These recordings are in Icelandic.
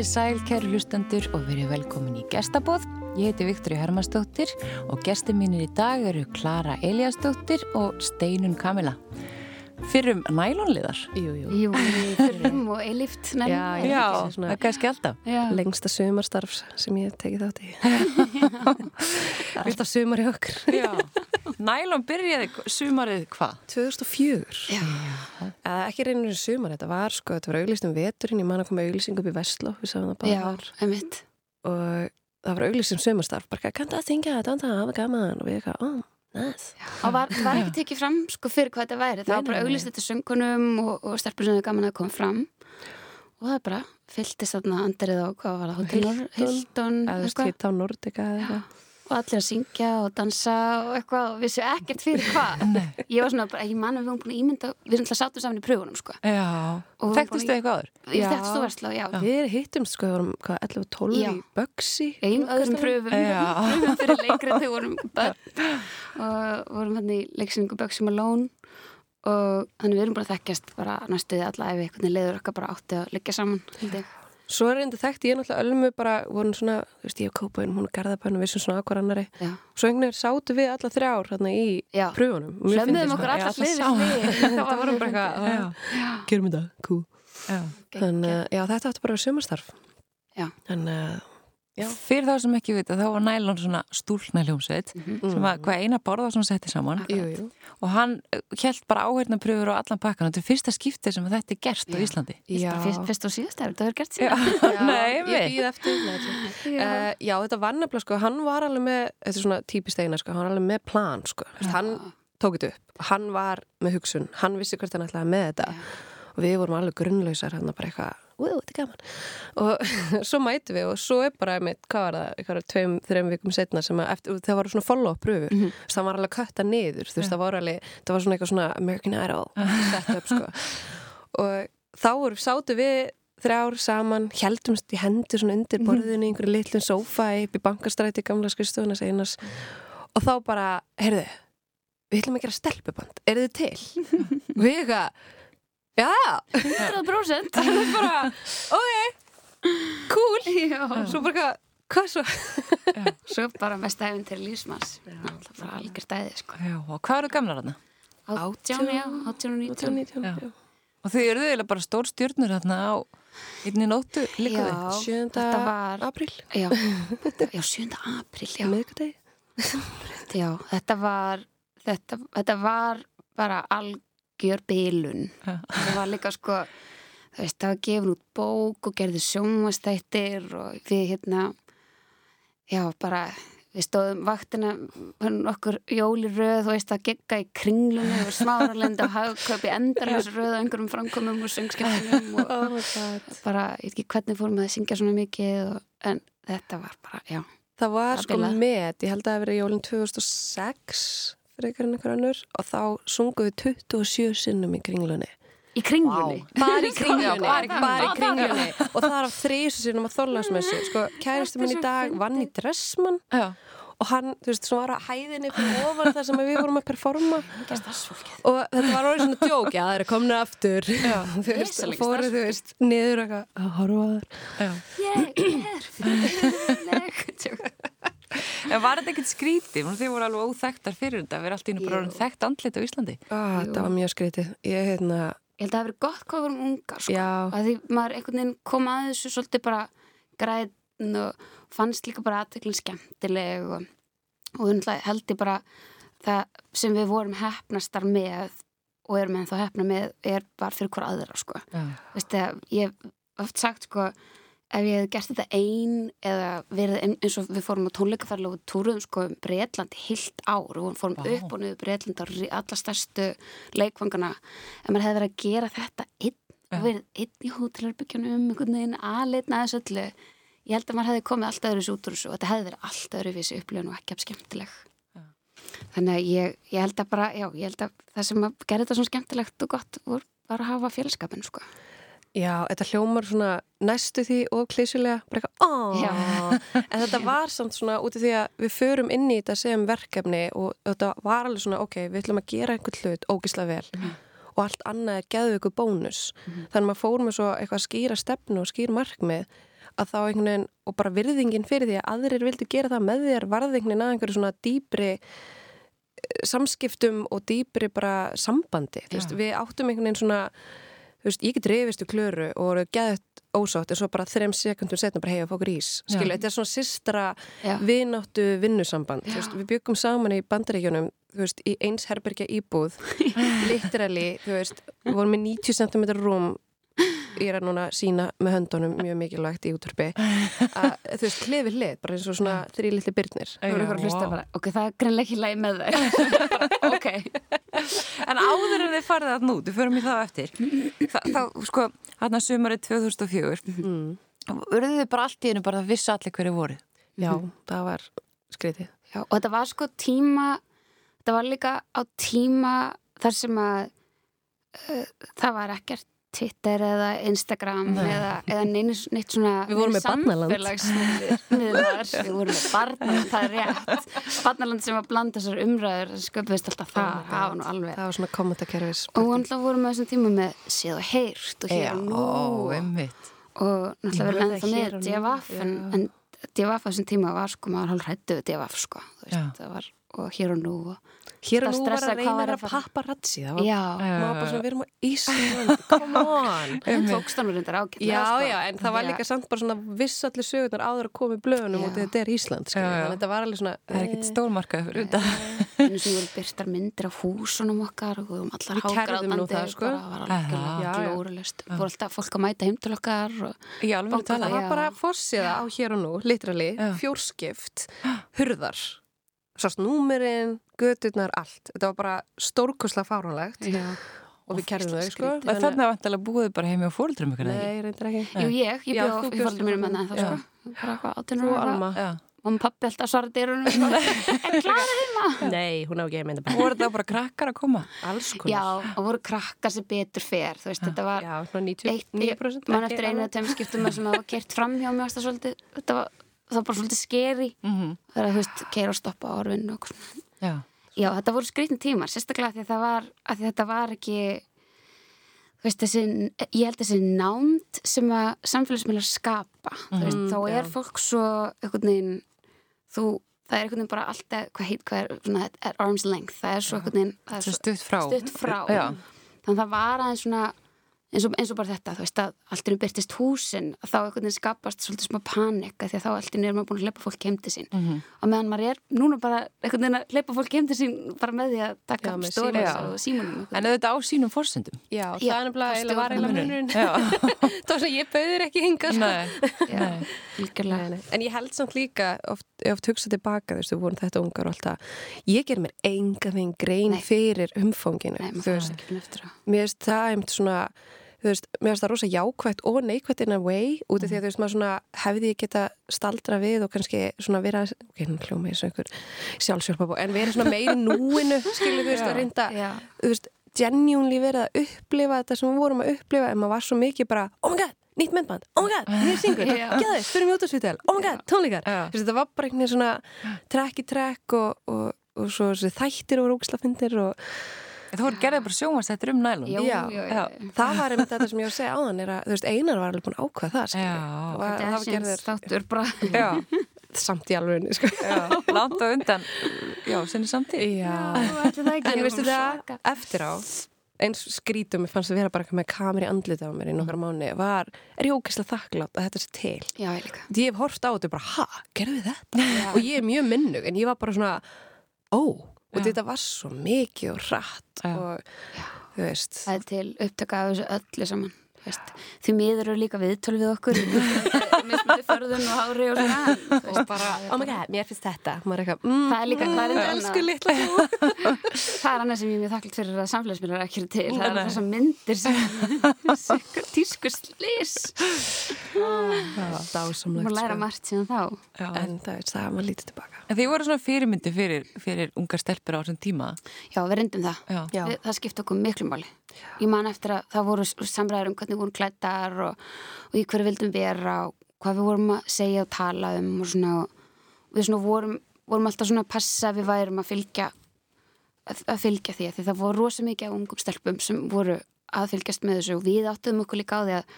Komiði sæl, kæru hlustendur og verið velkomin í gestabóð. Ég heiti Viktori Hermannsdóttir og gestir mínir í dag eru Klara Eliasdóttir og Steinun Kamila. Fyrrum nælonliðar. Jú, jú. Jú, fyrrum og eilift Já, já. Já, það er kannski alltaf. já. Lengsta sumarstarfs sem ég hef tekið þátt í. Það alltaf sumar í okkur. Já. Nælon byrjaði sumarið hvað? 2004. Já. Eða ekki reynir sumar, þetta var sko, þetta var auglýst um veturinn, ég man að koma auglýsing upp í Vestló, við sáum það bara Já, þar. einmitt. Og það var auglýst um sumarstarf, bara kann það að þingja, þetta hafa gaman og við eitthvað, ó, næst. Og var, var ekki tekið fram sko fyrir hvað þetta væri. Það var bara auglist þetta söngunum og, og stelpur sem þau gaman að koma fram. Og það bara fylltist þarna andarið á, hvað var það, Hilton. Hilton, hitt á Nordica eða eitthvað. Og allir að syngja og dansa og eitthvað og vissu ekkert fyrir hvað. Ég var svona bara, ég man að við vorum búin að ímynda, við erum alltaf sátum saman í pröfunum sko. Við Þekktistu vorum eitthvað áður? Ég þú verslá, já. Við hittumst sko, við vorum hvað, 11 og 12 Já. í Bugsy. Í öðrum pröfum, pröfum fyrir leikrið þegar vorum börn og vorum hann í leiksynningu Böksum Malone og þannig við erum bara þekkjast bara næstuði alla ef einhvern veginn leiður okkar bara átti að liggja saman held ég. Svo er reynda þekkt, ég er náttúrulega ölmu bara, vorum svona, þú veist, ég og Kópaun, hún og Garðabæn við sem svona akkur annari. Já. Svo einhvern veginn sátu við alla þrjár hérna í Já. pröfunum. Fyndist okkur bara- allar Já, hlið við sá- hlið. Það var vorum bara eitthvað, gerum þetta, kú. Já. Þannig að, þetta átti bara að vera sumarstarf. Já. Þannig að, Já. Fyrir þá sem ekki vita, þá var nælon svona stúlna hljómsveit Mhm. sem að hvað eina borða sem setti saman jú, jú. og hann held bara áheirna pröfur á allan pakkan þetta er fyrsta skiptið sem að þetta er gert á Já. Íslandi. Já. Bara fyrst, fyrst og síðast er þetta hefur gert Já. síðan Nei, ég við. eftir. Uh, já, þetta var nefnilega, sko, hann var alveg með, þetta er svona típist eina, sko, hann var alveg með plan, sko. Hann tók þetta upp, hann var með hugsun, hann vissi hvert hann ætlaði með þetta. og við vorum alveg grunnlausar hann bara eitthvað, wow, þetta er gaman. Og svo mætum við og svo er bara einmitt, hvað var það, eitthvað tveim, þreim vikum setna sem að eftir, það var svona follow-up pröfur mm -hmm. það var alveg kötta niður, þú veist, það var alveg það var svona eitthvað svona American Idol set up, sko. Og þá voru, sátu við þrjár saman, heldumst í hendur svona undir borðinu í einhverju litlum sófa upp í bankastræti gamla skristofuna seinas og þá bara, heyrðu við ætlum að gera stelpuband, eru þið til? og við eitthvað já, 100% það er bara ok, cool Já. svo bara, hvað svo? Svo bara mest æfinn til lífsmanns Það bara algjör dæði sko Já, og hvað eru gamlar þarna? Átján, já, átján og nítján 19, Já. já. Og þau eru eiginlega bara stór stjórnur þarna á einni nóttu líka við. Já, 7. þetta var apríl Já, þetta- já 7. apríl já. miðgudegi já, þetta var þetta, þetta var bara algjör bilun. Já. það var líka sko þú veist, það var gefin út bók og gerði sjónvastættir og við hérna já, bara við stóðum vaktina okkur jóli röð, þú veist, að gegga í kringlunni og smáralenda og hagkaupi endarlega röð á einhverjum framkomum og söngskiptunum og oh bara, ég veit ekki hvernig fórum að syngja svona mikið og, en þetta var bara, já. Það var Það sko met, ég held að það hafi verið jólinn 2006 ykkur en ykkur annur og þá sungu við 27 sinnum í kringlunni. Í kringlunni? Bara í kringlunni, bara í bara í kringlunni. kringlunni og það er af þrýsu sinnum að þólasmessu sko, kæristu minn í dag vann í Dressmann. Já. og hann, þú veist, sem var að hæðinni fyrir ofan þar sem við vorum að performa. Og þetta var orðið svona djók. Já, það er komin aftur. Já, þú veist, fóru, þú veist, niður og eitthvað að horfa að þar Já. ég er fyrirleg En var þetta ekkert skrítið? Þið voru alveg óþekktar fyrir þetta. Við erum alltaf bara orðin þekkt andlit á Íslandi. ah, þetta var mjög skrítið ég, hérna, ég held að það hafi verið gott hvað við vorum ungar sko. því maður einhvern veginn kom að þessu svolítið bara græn og fannst líka bara aðteklinn skemmtileg og, og held ég bara það sem við vorum hefnastar með og erum ennþá hefna með er bara fyrir hver aðra sko. Já. Veistu, ég hef oft sagt sko ef ég hef gert þetta ein eða verið ein- eins og við fórum á tónleikaferðlu og túruðum sko um Breitlandi heilt ár og fórum Vá. upp og niður Breitlandi á alla stærstu leikvangana en maður hefði verið að gera þetta einn Já. og verið einn í hótelarbyggjunum einhvern veginn aðleitna þessu öllu ég held að maður hefði komið allt öðru út úr þessu og þetta hefði verið allt öðru við þessu upplifun og ekki af skemmtileg Já. þannig að ég, ég held að bara já, ég held að það sem að gera þetta svona skemmtilegt og gott var, var að hafa félskapin sko. Já, þetta hljómar svona næstu því og klísulega bara eitthvað, en þetta var samt svona út af því að við förum inn í þetta sem verkefni og þetta var alveg svona, ok, við ætlum að gera einhvern hlut ógislega vel. Mhm. og allt annað er geðu ykkur bónus þannig að maður fór með svo eitthvað skýra stefnu og skýr markmið að þá einhvern veginn, og bara virðingin fyrir því að aðrir vildu gera það með þér varði einhvern veginn að einhverju svona dýpri eh, samskiptum og dýpri bara sambandi, þú veist, við áttum einhvern veginn svona, þú veist, ég get reyfist við klöru og voru geðið ósátt en svo bara þrem sekundum setna bara heiða fókur ís skilu, þetta er svona sistra Já. vináttu vinnusamband, þú veist, við byggum saman í bandaríkjunum, þú veist, í eins herbergja íbúð, literally þú veist, við vorum með 90 cm rúm ég er að núna sína með höndunum mjög mikilvægt í útvarpi. Að þú veist, hlifi hlið, bara eins og svona þrý litli byrnir að bara, ok, það er greinlega ekki læg með þær. ok. En áður en þið farið að nú, þið förum í það eftir. Þa, þá, sko, hann að sumarið 2004 mm. Urðu þið bara allt í einu bara að vissu allir hverju voru? Já, það var skritið Já, og þetta var sko tíma, þetta var líka á tíma þar sem að uh, það var ekkert Twitter eða Instagram Nei. eða, eða neins, neitt svona Við vorum með barnaland. við vorum með barnaland, það er rétt. Barnaland sem að blanda þessar umræður sköpðist alltaf það, það var nú alveg Það var svona kommentakerfis og við alltaf vorum með þessum tíma með séð og heyrt og hér og nú og náttúrulega verið Já, ennþá með DFF en, en DFF á þessum tíma var sko, maður hálf hrættu við DFF sko, veist, var og hér og nú og, Hér og Það nú var að reyna að fara- paparazzi Það var, já, maður var bara svona, við erum á Ísland Come on. Hún tókst hann reyndar ágætlega Já, sko. já, en það var líka samt bara svona viss allir sögurnar áður að koma í blöðunum Já. og þetta er Ísland, Já, já. Þannig að þetta var alveg svona Það er ekkert stórmarkað fyrir þetta einu sem voru byrtar myndir af húsunum okkar og við vorum allar hágrátandi það, sko. bara var alveg Já, já. glórulust fór alltaf fólk að mæta heim til okkar og, Í alveg Það var Já. bara fórsiða á hér og nú, literally, Já. fjórskipt, hurðar, sást númerinn, göturnar, allt. Þetta var bara stórkosla fáránlegt já. og við kærðum þau, sko. Og þannig að vantilega búið bara heimi á fóruldrum ykkur eða Nei, reyndir ekki. Jú, ég, ég bjóð í fólkið mér með það sko. bara eitthvað Þú ára Alma. og maður pappi alltaf svara dyrunum sko. en klára heima Nei, hún á ekki að mynda bara. Voru þetta bara krakkar að koma? Já, og voru krakkar sem betur fer þú veist, þetta var Já, svona eitt, 99%. mann eftir einu alveg. eða tveim skiptum sem það var kert fram hjá mig það, svolítið, þetta var, það var bara svolítið skeri Mm það er að, þú veist, keira og stoppa á orðinu og eitthvað svona. Já. já, þetta voru skrýtni tímar, sérstaklega því að það var að því að þetta var ekki þú veist, þessi, ég held þessi nánd sem að samfélagsmiðlar skapa, þú veist, þá já. er fólk svo einhvern veginn þú, það er einhvern veginn bara alltaf, hvað heit, hvað er, svona, er arm's length, það er svo einhvern veginn stutt frá. stutt frá Já. þannig að það var aðeins svona eins og, eins og bara þetta, þú veist að allt er um byrtist húsin, þá einhvern veginn skapast svolítið smá panika því að þá allt er maður búin að hleypa fólk heim til sín Mhm. og meðan maður er núna bara einhvern veginn að hleypa fólk heim til sín bara með því að taka stóris símanum. og símanum En auðvitað á sínum fórsendum. Já, Já, það er nefnilega, var eiginlega stjórnar munurinn. Var svona, ég bauðir ekki hinga, sko. Nei. Já, Nei. líkjörlega Nei, nei. En ég held samt líka, oft, ég oft hugsa tilbaka, þú veist, við vorum þetta ungar og alltaf, ég ger mér enga þing grein Nei. fyrir umfanginu, Nei, þú veist, mér finnst það það rosa jákvætt og neikvætt in a way, út af því að þú veist, maður svona hefði ég geta staldra við og kannski svona vera, ok, hljóma ég svo einhver sjálfsjálfabó, en vera svona meiri í núinu, skilur þú veist, að reynda, þú veist, genuinely verið að upplifa þetta sem við vorum að upplifa, en maður var svo mikið bara, oh my god, nýtt myndband, oh my god, nýr singur, Já. geðið, fyrir mjög útastvítal, oh my god, tónleikar. Þú veist, þetta var bara einhvern veginn svona trekk í trekk og, og, og svo þessi og og Þú voru gerðið bara sjónvastættir um nælum. já, Já, já, já. já. það var einmitt þetta sem ég var að segja áðan er að, þú veist, Einar var alveg búin að ákveða það, Já. og var Kardashians gerður þáttur bara Já. samt í alveg, sko Já. Langt á undan. Já, sinni samtíð. Já, en veistu það, eftir á eins skrítum, ég fannst að vera bara eitthvað með kamer í andlita á mér í nokkar mánu var, er ég ógeðslega þakklátt að þetta sé til Já, ég líka því ég hef hort á þetta og bara, ha, gerðu við þetta? og ég er mjög minnug, en ég var bara svona ó, og þetta var svo mikið og hratt Já. og þú veist Það er til upptaka af þessu öllu saman þú veist. Því miður eru líka viðtöl við okkur mismundi förðun og hári og svona og bara, oh my god, mér finnst þetta. Maður er eitthvað, mm, Það er líka- það er mm, enda elsku litla þú það er annað sem ég er mjög þakklátt fyrir að samfélagsmiðlar ekki eru til. Það er þessar myndir sem tísku slís dásamlegt maður læra sko. margt síðan þá. Já. en það er það að maður lítið tilbaka. En þið voru svona fyrirmyndi fyrir, fyrir ungar stelpur á þessum tíma. Já, við reyndum það. Já. Við, það skipti okkur miklu máli. Ég man eftir að það voru samræður um hvernig við vorum klættar og, og í hverju vildum vera og hvað við vorum að segja og tala um og svona og við svona vorum, vorum alltaf svona að passa við værum að fylgja að, að fylgja því því það voru rosa mikið ungum stelpum sem voru að fylgjast með þessu og við áttuðum okkur líka á því að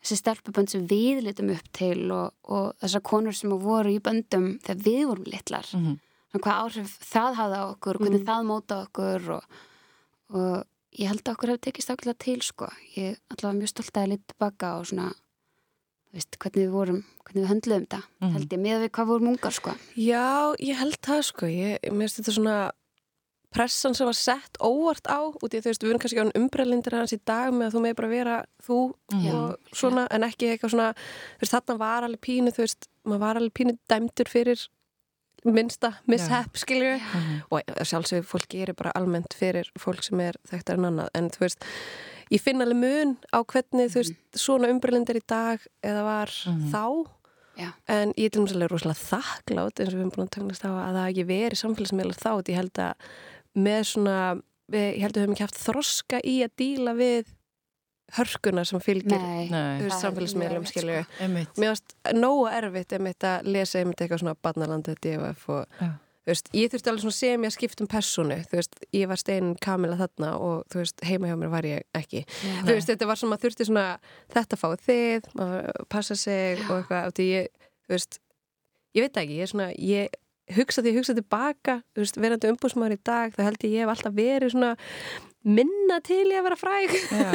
þessi stelpubönd sem við litum upp til og, og þessar konur sem voru í böndum þegar við vorum litlar mm. -hmm. hvað áhrif það hafði á okkur hvernig það móta okkur og, og ég held að okkur hefur tekist ákveðlega til sko, ég allavega mjög stolt að lítið tilbaka og svona veist, hvernig við vorum, hvernig við höndluðum þetta Mhm. held ég með við hvað vorum ungar sko Já, ég held það sko ég, mér finnst þetta svona pressan sem var sett óvart á út í þú veist, við erum kannski á umbrellindir hans í dag með að þú með bara vera þú Já. og svona, en ekki eitthvað svona þú veist, þarna var alveg pínu, þú veist maður var alveg pínu dæmdur fyrir minnsta mishepp, skiljur og sjálfsögur fólk gerir bara almennt fyrir fólk sem er þekktar en annað. En þú veist, ég finn alveg mun á hvernig, þú veist, svona umbrellindir í dag eða var þá. Já. En ég er til dæmis alveg rosalega þakklátt eins og við hefum búin að tönglast á að það ekki verið samfélagsmiðlar þá ég held að með svona við, ég held að við höfum ekki haft þroska í að díla við hörkuna sem fylgir samfélagsmiðlum skilju erfitt, einmitt. mér varst nógu erfitt að lesa einmitt eitthvað svona barnalandið DFF og þú veist, ég þurfti alveg svona sem ég skipt um personu, þú veist, ég var steinin Kamila þarna og þú veist, heima hjá mér var ég ekki. Þú veist, þetta var svona, maður þurfti svona þetta fáið þið, maður passa sig og eitthvað, og því ég, þú veist ég veit ekki, ég er svona, ég hugsa því, hugsa tilbaka, þú veist, verandi umbúsmaður í dag, þá held ég ég hef alltaf verið svona minna til ég að vera fræg. Já.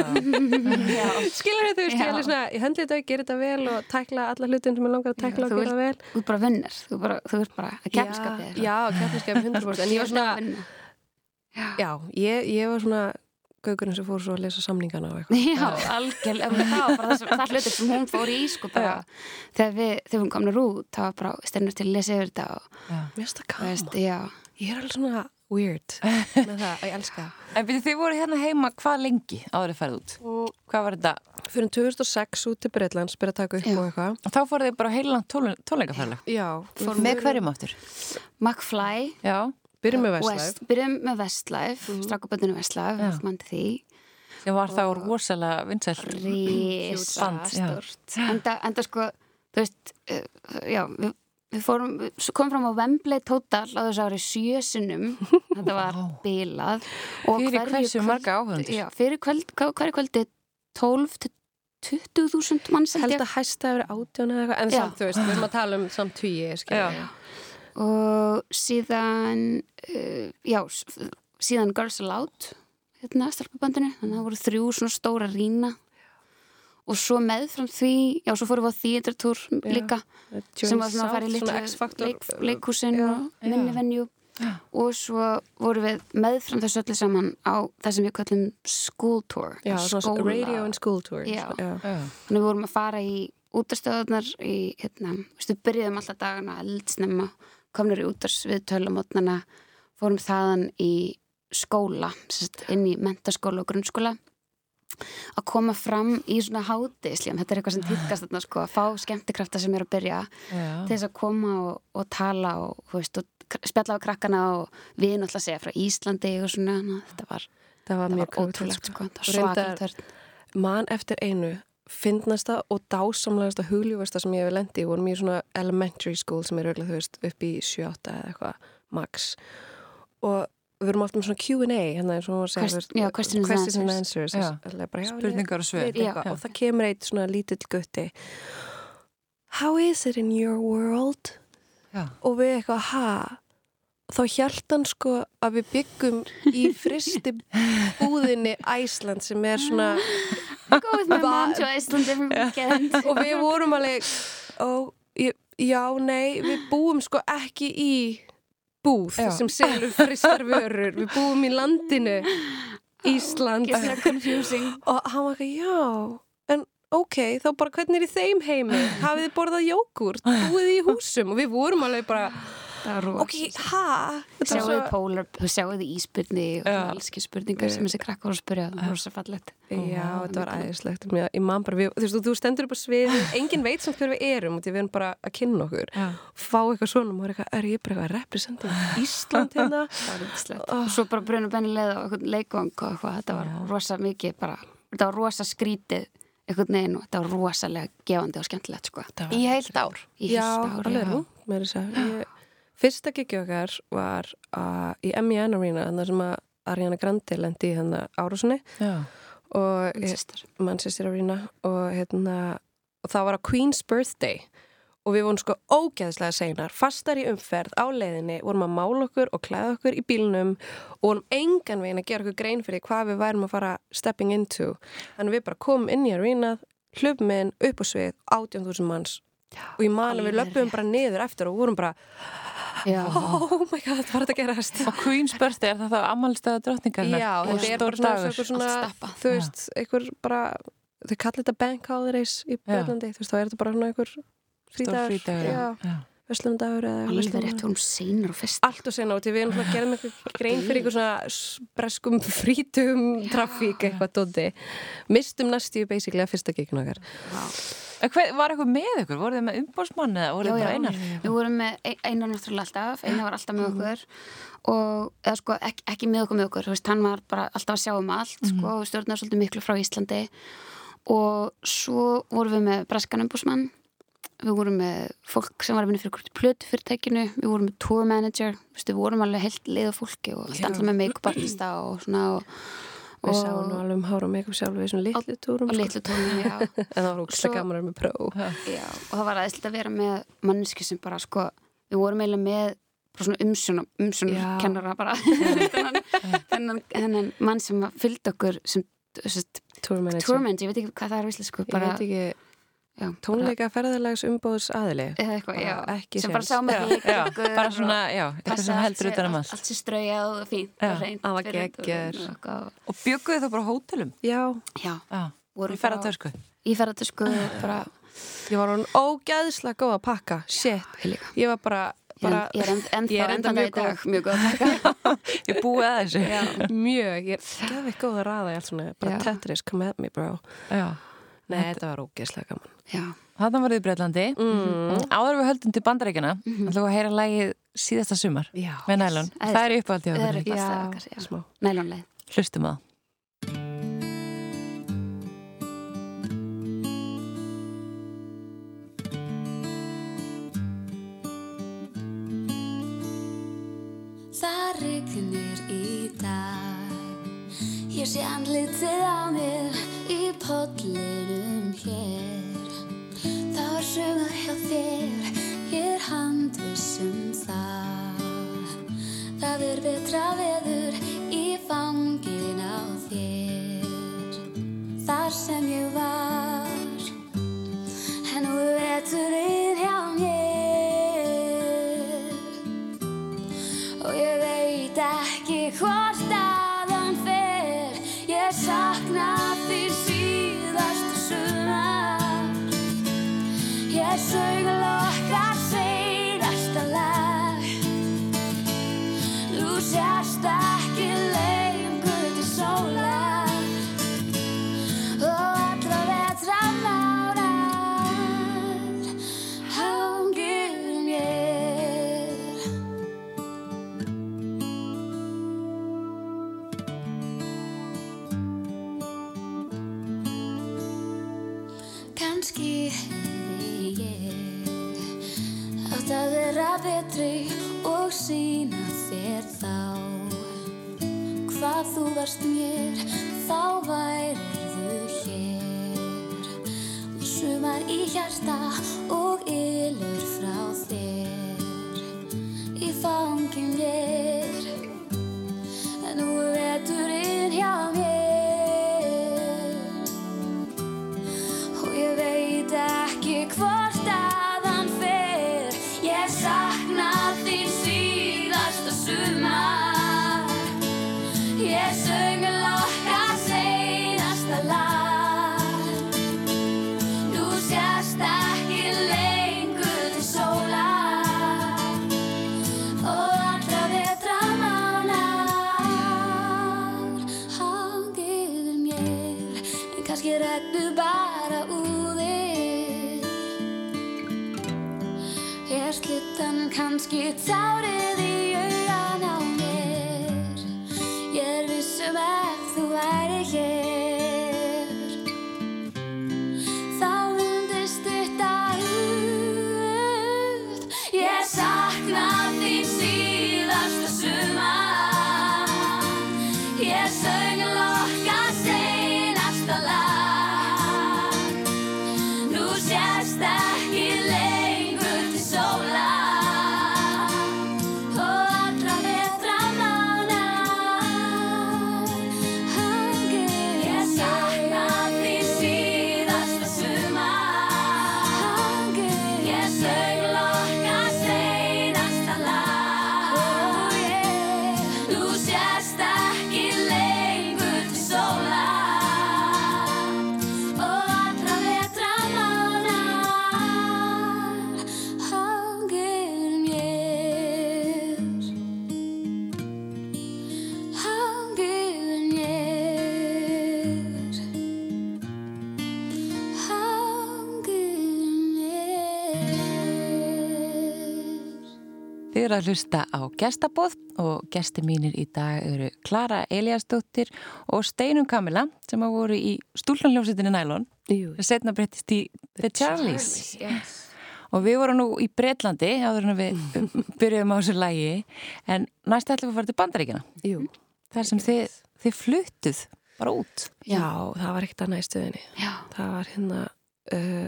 skilur veist, ég höndli þetta, gera þetta vel og tækla alla hlutin sem ég langar að tækla Já, og gera vel. Þú ert bara vinnir, þú, bara, þú ert bara að keppskapið Já, keppniskapið 100% en ég var svona, já, ég, ég var svona gaukurinn sem fór svo að lesa samningana og eitthvað Já, algjörlega, það var bara það, sem- það hlutir sem hún fór í sko bara þegar við, þegar hún komnar út það var bara stennur til að lesa yfir þetta og Mér finnst það já Ég er alveg svona weird með það, að ég elska það. En byrju, þið voru hérna heima hvað lengi áður þið færið út? Hvað var þetta? Fyrir 2006 út til Breitlands, byrja að taka upp Já. og eitthvað. Og þá fóruð þið bara heilan tónleikaferðlag. Já, fórum Með hverjum áttur? McFly Já. Byrjum með West, Westlife. byrjum með Westlife mm. strakkuböndinu Westlife, Já. við mandi því Sem var þá rosalega vinsælt. Rísa stort enda, enda sko, þú veist uh, já, við, við fórum við komum fram á Wembley Total á þessu ári sjösunum, þetta var Vá. bilað og Fyrir hversu kvöld- marga áhörundur? Já, fyrir kvöld, hverju kvöldi 12 til 20.000 manns held Held ég að hæsta yfir átján eða eitthvað, en Já. samt, þú veist, við erum að tala um samt tugi, skilja. Og síðan uh, já, síðan Girls Aloud hérna, stelpubandinu, þannig að það voru þrjú svona stóra rína og svo meðfram því, já, svo fórum við á þýjendartúr líka, sem var svona að fara í Svona litlu X-faktor. leik, leikhúsin Já. og minni venju og svo vorum við meðfram þessu öllu saman á það sem við kallum school tour Já, svona radio and school tour. Já. Þannig við vorum að fara í útastöðunar í, hérna, veistu, byrjuðum alltaf dagana eldsnemma, komnir í útars við tölamotnana, fórum þaðan í skóla, sérst, inn í mentaskóla og grunnskóla að koma fram í svona hátislíðan, þetta er eitthvað sem týðkast þarna sko, að fá skemmtikrafta sem er að byrja til Já. þess að koma og, og tala og, veist, og spjalla á krakkana og við náttúrulega segja frá Íslandi og svona, þetta var, var var ótrúlegt sko, þetta Og var reyndar- svakalt törn. Man eftir einu, fyndnasta og dásamlegasta hugljúfasta sem ég hef lendi í vorum í svona elementary school sem er auðvitað, þú veist, upp í 7-8 eða eitthvað, max. Og við erum oft með svona Q&A, hérna eins og hún segja, Quest- þú veist, já, questions and questions and answers. answers. Bara, já, Spurningar og svör. veit eitthvað. Já. Og það kemur eitt svona lítill gutti. How is it in your world? Já. og við eitthvað, ha þá hjælt hann sko að við byggum í fristi búðinni Æsland sem er svona Go with my mom to Iceland every weekend. Og við vorum alveg ég, já, nei, við búum sko ekki í búð Já. sem selur fristar vörur. Við búum í landinu Ísland. Confusing. Og hann var ekki, já en ok, þá bara hvernig er í þeim heimi? Hafið þið borðað jógurt, búið í húsum? Og við vorum alveg bara ok, ha? Þetta var Sjáuðu pólar, sjáuðu íspyrni og Já. alls ekki spurningar sem þessi krakkar voru að spyrja það var svo fallegt. Já, þetta var æðislegt. Þú veist, þú stendur upp á svið engin veit samt hver við erum og því við erum bara að kynna okkur. Já. fá eitthvað svona og maður er eitthvað, er ég bara eitthvað representing Ísland hérna? Það var yndislegt. Og svo bara bruna benni leið og eitthvað leikvang og eitthvað, þetta var rosa mikið bara, þetta var rosa skrítið eitthvað neginn og þetta var rosalega gefandi og skemmtilegt sko. Í heilt ár. í Já, fyrsta ári alveg að Fyrsta gigi okkar var uh, í MEN Arena þannig sem að Ariana Grande lendi í þannig árásunni Já. og Manchester. Arena og hérna og það var á Queen's Birthday og við vorum sko ógeðslega seinar fastar í umferð á leiðinni vorum að mála okkur og klæða okkur í bílnum og vorum engan veginn að gera okkur grein fyrir hvað við værum að fara stepping into þannig við bara komum inn í arenað hlupum inn upp á svið 18.000 manns og ég man að við löpum bara niður eftir og vorum bara Já, oh my god, það var þetta að gerast? Og Queen's Birthday, er það þá ammálstæða drottningarnar? Já, og þetta er bara stór svona, dagur. svona, svona þú veist, einhver bara þau kallir þetta bank holidays í Breitlandi þú veist, þá er þetta bara svona einhver frídagur, eða alveg rétt, við vorum seinar og fyrst. allt og sena út, við erum svona að gera með eitthvað grein fyrir eitthvað svona breskum frítum trafík eitthvað dóti mistum næstíu basically að fyrsta gigin okkar. En hver, var eitthvað með ykkur? Voruð þið með umbósmann eða voruð Já, þið bara já. einar? Við vorum með ein- einar náttúrulega alltaf, einar var alltaf með okkur. Og, eða sko, ekki, ekki með okkur með okkur, þú veist, hann var bara alltaf að sjá um allt, sko, og stjórnar svolítið miklu frá Íslandi. Og svo vorum við með breskan umbúsmann, við vorum með fólk sem var að vinna fyrir plötu fyrirtækinu, við vorum með tour manager, við vorum alveg heilt lið af fólki og alltaf með make-up artista og svona og, við og, sáum nú alveg um hára og make-up sjálf við svona litlu túrum og sko. litlu tónum, já. En það var Svo- gaman að vera með pró. Já, og það var aðeinslega að vera með manneski sem bara sko, við vorum eiginlega með bara svona umsjónum, umsjónum kennara bara. Þennan, þennan, þennan mann sem fylgd okkur sem túrmanager tourmanager, ég veit ekki hvað það er visslega sko, ég bara, veit ekki, já, tónleika ferðarlegs umbóðs eða eitthvað, já, ekki sem bara sá því já, bara svona, já, eitthvað sem heldur utan um allt, allt. sér straujað og Já, og geggjör. og bjögguðu það bara hótelum? já, í ferðartösku? í ferðartösku bara, ég var hún ógæðslega góð að pakka. Shit, ég líka. Var bara, bara ég er enda enda mjög dag. mjög góð að Ég búið að þessu? Mjög, ég er geðveikt góð að svona, bara Já. Tetris, come at me bro. Já. Nei, þetta var ógeðslega gaman já, Þarna var þið í Breitlandi. mm. Áður við höldum til bandarækjana, mm ætlum við að heyra lagið síðasta sumar já, með nælun. Það er uppáhaldið Það er okkur. upp- já, Basta okkar, já. smá nælónleið Hlustum á það. Það rignir í dag Ég sé andlitið á mér í pollinum þér Ég er handviss um það. Það er betra veður í fangin á þér. Þar sem ég var þú varst mér þá værirðu hér. Og sumar í hjarta og ylur frá þér. Í fangin mér að hlusta á gestabóð og gesti mínir í dag eru Klara Eliasdóttir og Steinum Kamila sem hafa voru í stúlnarljómsveitinni Nælon sem setna breyttist í The Charlies. yes. Og við vorum nú í Breitlandi áður en við byrjuðum á þessu lægi en næst ætlum við að fara til Bandaríkjana. Jú. Þar sem þið, þið fluttuð bara út. Já, það var ekkert annað í stöðinni. Já. Það var hérna, uh,